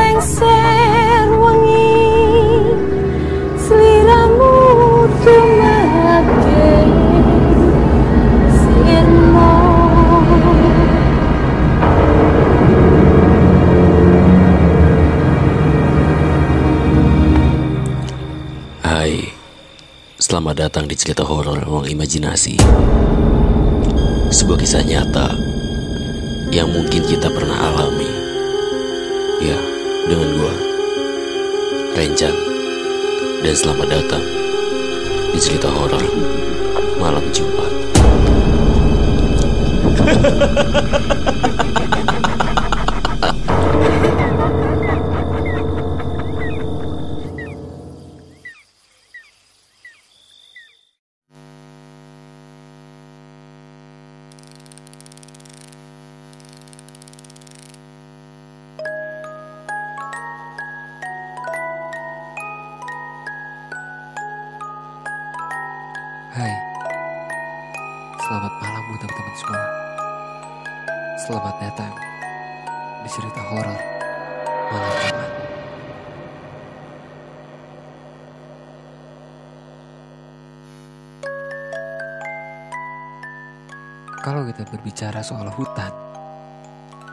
lengser wengi sliramu tumake selamat datang di cerita horor ruang imajinasi. Sebuah kisah nyata yang mungkin kita pernah alami. Ya, dengan gua, Renjan. Dan selamat datang di cerita horor malam Jumat. Hai, selamat malam buat teman-teman semua. Selamat datang di cerita horor malam Jumat. Kalau kita berbicara soal hutan,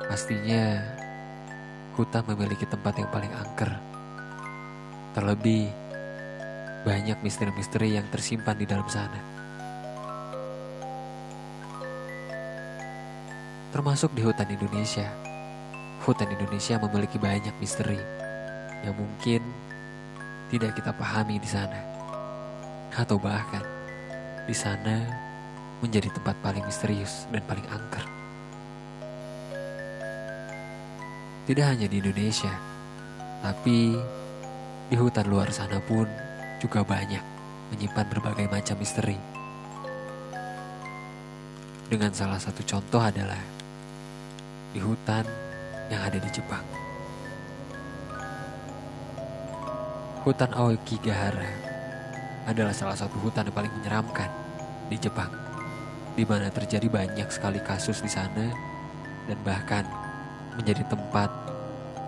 pastinya hutan memiliki tempat yang paling angker. Terlebih banyak misteri-misteri yang tersimpan di dalam sana. Termasuk di hutan Indonesia. Hutan Indonesia memiliki banyak misteri yang mungkin tidak kita pahami di sana. Atau bahkan di sana menjadi tempat paling misterius dan paling angker. Tidak hanya di Indonesia, tapi di hutan luar sana pun juga banyak menyimpan berbagai macam misteri. Dengan salah satu contoh adalah di hutan yang ada di Jepang. Hutan Aokigahara adalah salah satu hutan yang paling menyeramkan di Jepang, di mana terjadi banyak sekali kasus di sana dan bahkan menjadi tempat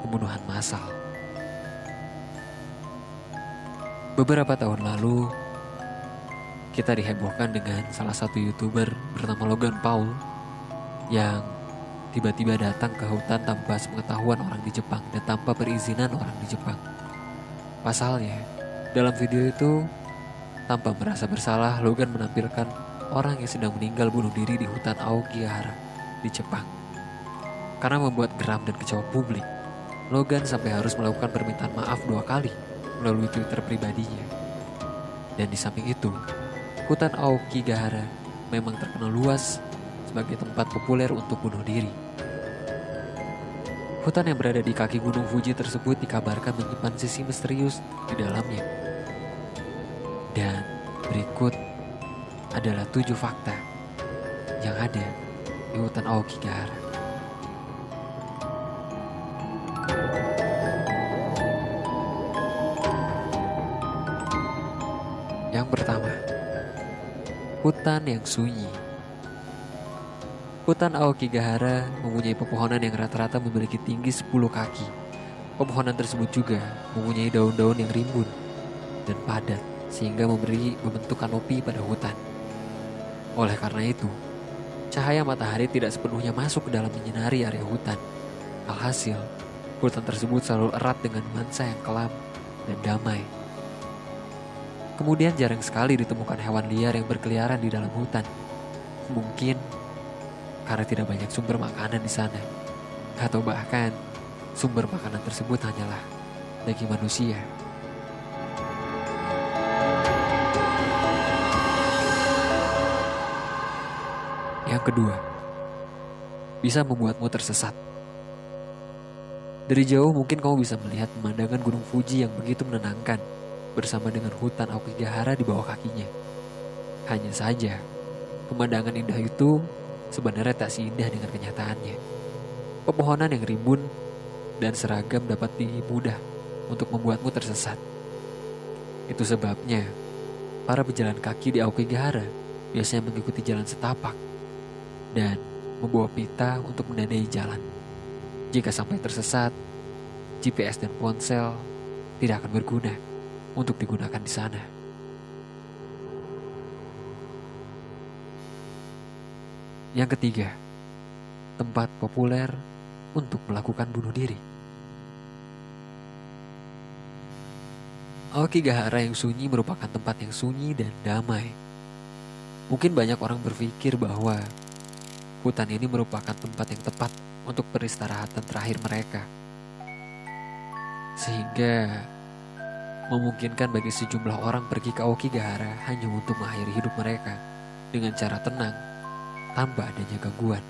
pembunuhan massal. Beberapa tahun lalu, kita dihebohkan dengan salah satu youtuber bernama Logan Paul yang tiba-tiba datang ke hutan tanpa sepengetahuan orang di Jepang dan tanpa perizinan orang di Jepang. Pasalnya, dalam video itu, tanpa merasa bersalah, Logan menampilkan orang yang sedang meninggal bunuh diri di hutan Aokigahara di Jepang. Karena membuat geram dan kecewa publik, Logan sampai harus melakukan permintaan maaf dua kali melalui Twitter pribadinya. Dan di samping itu, hutan Aokigahara memang terkenal luas sebagai tempat populer untuk bunuh diri. Hutan yang berada di kaki Gunung Fuji tersebut dikabarkan menyimpan sisi misterius di dalamnya. Dan berikut adalah tujuh fakta yang ada di hutan Aokigahara. Pertama, hutan yang sunyi. Hutan Aokigahara mempunyai pepohonan yang rata-rata memiliki tinggi 10 kaki. Pepohonan tersebut juga mempunyai daun-daun yang rimbun dan padat sehingga memberi membentuk kanopi pada hutan. Oleh karena itu, cahaya matahari tidak sepenuhnya masuk ke dalam menyinari area hutan. Alhasil, hutan tersebut selalu erat dengan nuansa yang kelam dan damai. Kemudian jarang sekali ditemukan hewan liar yang berkeliaran di dalam hutan. Mungkin karena tidak banyak sumber makanan di sana. Atau bahkan sumber makanan tersebut hanyalah daging manusia. Yang kedua, bisa membuatmu tersesat. Dari jauh mungkin kamu bisa melihat pemandangan Gunung Fuji yang begitu menenangkan bersama dengan hutan Aokigahara di bawah kakinya. Hanya saja, pemandangan indah itu sebenarnya tak seindah dengan kenyataannya. Pepohonan yang rimbun dan seragam dapat dimudah untuk membuatmu tersesat. Itu sebabnya para pejalan kaki di Aokigahara biasanya mengikuti jalan setapak dan membawa pita untuk menandai jalan. Jika sampai tersesat, GPS dan ponsel tidak akan berguna untuk digunakan di sana. Yang ketiga, tempat populer untuk melakukan bunuh diri. Aokigahara yang sunyi merupakan tempat yang sunyi dan damai. Mungkin banyak orang berpikir bahwa hutan ini merupakan tempat yang tepat untuk peristirahatan terakhir mereka. Sehingga memungkinkan bagi sejumlah orang pergi ke Aokigahara hanya untuk mengakhiri hidup mereka dengan cara tenang tanpa adanya gangguan.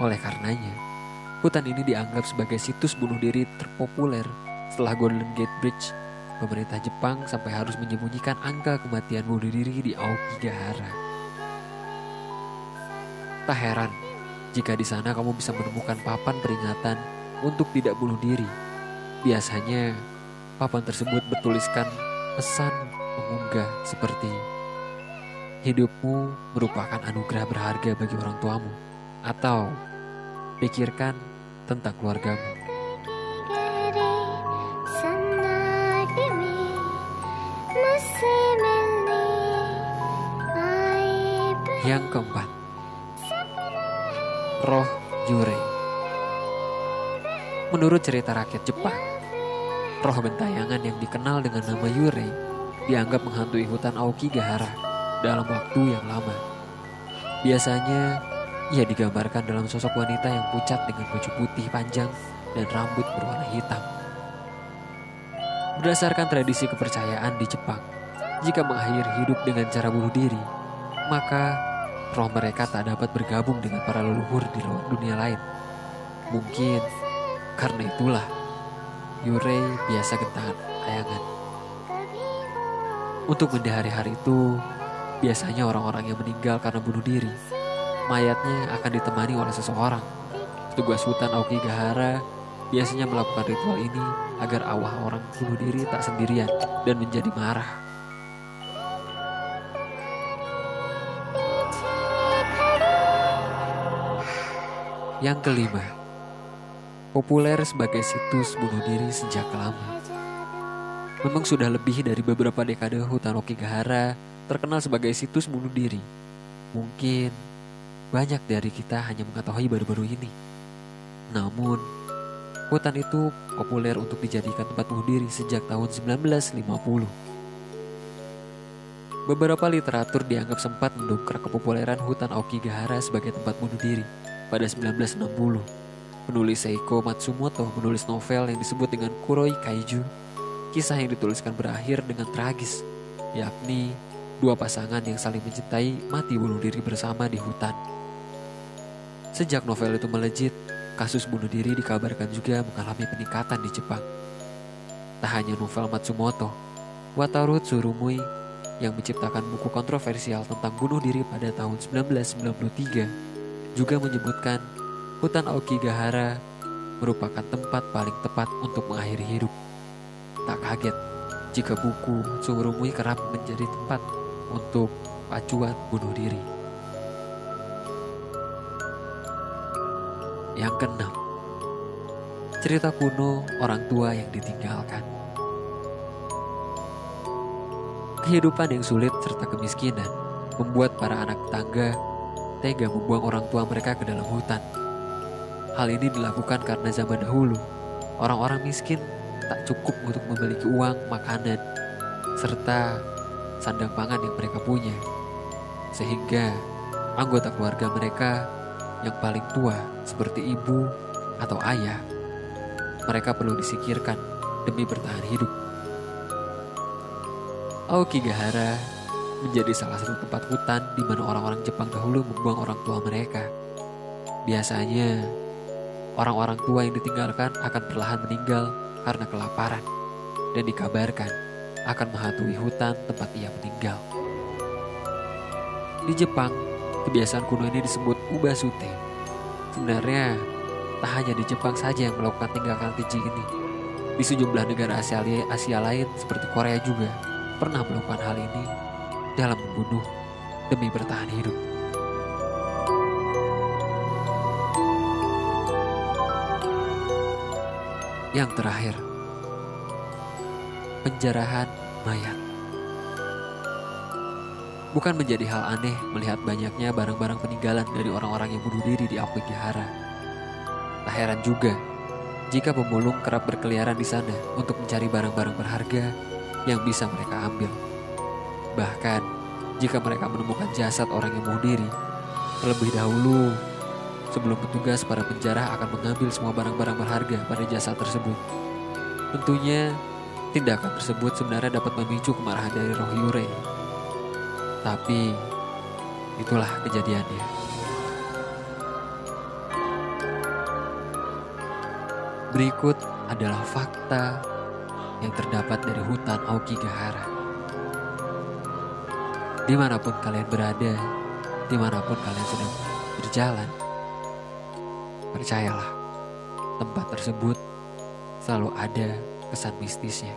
Oleh karenanya, hutan ini dianggap sebagai situs bunuh diri terpopuler setelah Golden Gate Bridge pemerintah Jepang sampai harus menyembunyikan angka kematian bunuh diri di Aokigahara. Tak heran jika di sana kamu bisa menemukan papan peringatan untuk tidak bunuh diri. Biasanya papan tersebut bertuliskan pesan mengunggah seperti hidupmu merupakan anugerah berharga bagi orang tuamu atau pikirkan tentang keluargamu. Yang keempat, roh Yurei. Menurut cerita rakyat Jepang, roh bentayangan yang dikenal dengan nama Yurei dianggap menghantui hutan Aokigahara dalam waktu yang lama. Biasanya, ia digambarkan dalam sosok wanita yang pucat dengan baju putih panjang dan rambut berwarna hitam. Berdasarkan tradisi kepercayaan di Jepang, jika mengakhiri hidup dengan cara bunuh diri, maka roh mereka tak dapat bergabung dengan para leluhur di luar dunia lain. Mungkin karena itulah Yurei biasa gentar ayangan. Untuk mendahari hari itu, biasanya orang-orang yang meninggal karena bunuh diri, mayatnya akan ditemani oleh seseorang. Petugas hutan Aokigahara biasanya melakukan ritual ini agar awah orang bunuh diri tak sendirian dan menjadi marah. Yang kelima, populer sebagai situs bunuh diri sejak lama. Memang sudah lebih dari beberapa dekade hutan Okigahara terkenal sebagai situs bunuh diri. Mungkin banyak dari kita hanya mengetahui baru-baru ini. Namun, hutan itu populer untuk dijadikan tempat bunuh diri sejak tahun 1950. Beberapa literatur dianggap sempat mendongkrak kepopuleran hutan Aokigahara sebagai tempat bunuh diri pada 1960. Penulis Seiko Matsumoto menulis novel yang disebut dengan Kuroi Kaiju. Kisah yang dituliskan berakhir dengan tragis, yakni dua pasangan yang saling mencintai mati bunuh diri bersama di hutan. Sejak novel itu melejit, kasus bunuh diri dikabarkan juga mengalami peningkatan di Jepang. Tak hanya novel Matsumoto, Wataru Tsurumui yang menciptakan buku kontroversial tentang bunuh diri pada tahun 1993 juga menyebutkan hutan Aokigahara merupakan tempat paling tepat untuk mengakhiri hidup. Tak kaget jika buku Tsurumui kerap menjadi tempat untuk pacuan bunuh diri. Yang keenam, cerita kuno orang tua yang ditinggalkan. Kehidupan yang sulit serta kemiskinan membuat para anak tangga tega membuang orang tua mereka ke dalam hutan. Hal ini dilakukan karena zaman dahulu, orang-orang miskin tak cukup untuk memiliki uang, makanan, serta sandang pangan yang mereka punya. Sehingga anggota keluarga mereka yang paling tua seperti ibu atau ayah, mereka perlu disikirkan demi bertahan hidup. Aokigahara menjadi salah satu tempat hutan di mana orang-orang Jepang dahulu membuang orang tua mereka. Biasanya, orang-orang tua yang ditinggalkan akan perlahan meninggal karena kelaparan dan dikabarkan akan menghantui hutan tempat ia meninggal. Di Jepang, kebiasaan kuno ini disebut ubasute. Sebenarnya, tak hanya di Jepang saja yang melakukan tinggalkan keji ini. Di sejumlah negara Asia, Asia lain seperti Korea juga pernah melakukan hal ini dalam membunuh demi bertahan hidup. Yang terakhir, penjarahan mayat. Bukan menjadi hal aneh melihat banyaknya barang-barang peninggalan dari orang-orang yang bunuh diri di Aokigahara. Tak heran juga jika pemulung kerap berkeliaran di sana untuk mencari barang-barang berharga yang bisa mereka ambil. Bahkan, jika mereka menemukan jasad orang yang bunuh diri, terlebih dahulu sebelum petugas para penjara akan mengambil semua barang-barang berharga pada jasad tersebut. Tentunya, tindakan tersebut sebenarnya dapat memicu kemarahan dari roh Yurei. Tapi, itulah kejadiannya. Berikut adalah fakta yang terdapat dari hutan Aokigahara. Di mana pun kalian berada, di mana pun kalian sedang berjalan, percayalah, tempat tersebut selalu ada kesan mistisnya.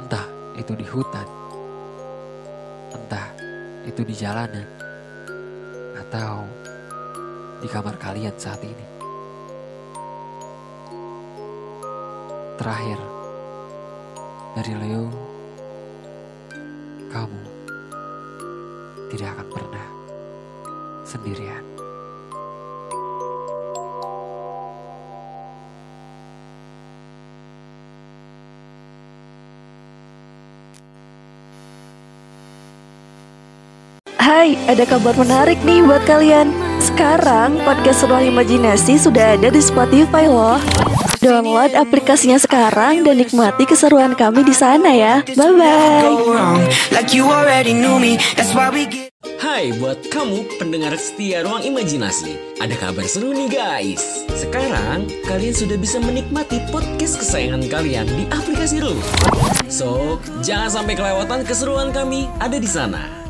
Entah itu di hutan, entah itu di jalanan, atau di kamar kalian saat ini. Terakhir, dari Leo, kamu tidak akan pernah sendirian. Hai, ada kabar menarik nih buat kalian. Sekarang podcast Ruang Imajinasi sudah ada di Spotify loh. Download aplikasinya sekarang dan nikmati keseruan kami di sana ya. Bye bye. Hai buat kamu pendengar setia Ruang Imajinasi Ada kabar seru nih guys Sekarang kalian sudah bisa menikmati podcast kesayangan kalian di aplikasi Room So, jangan sampai kelewatan keseruan kami ada di sana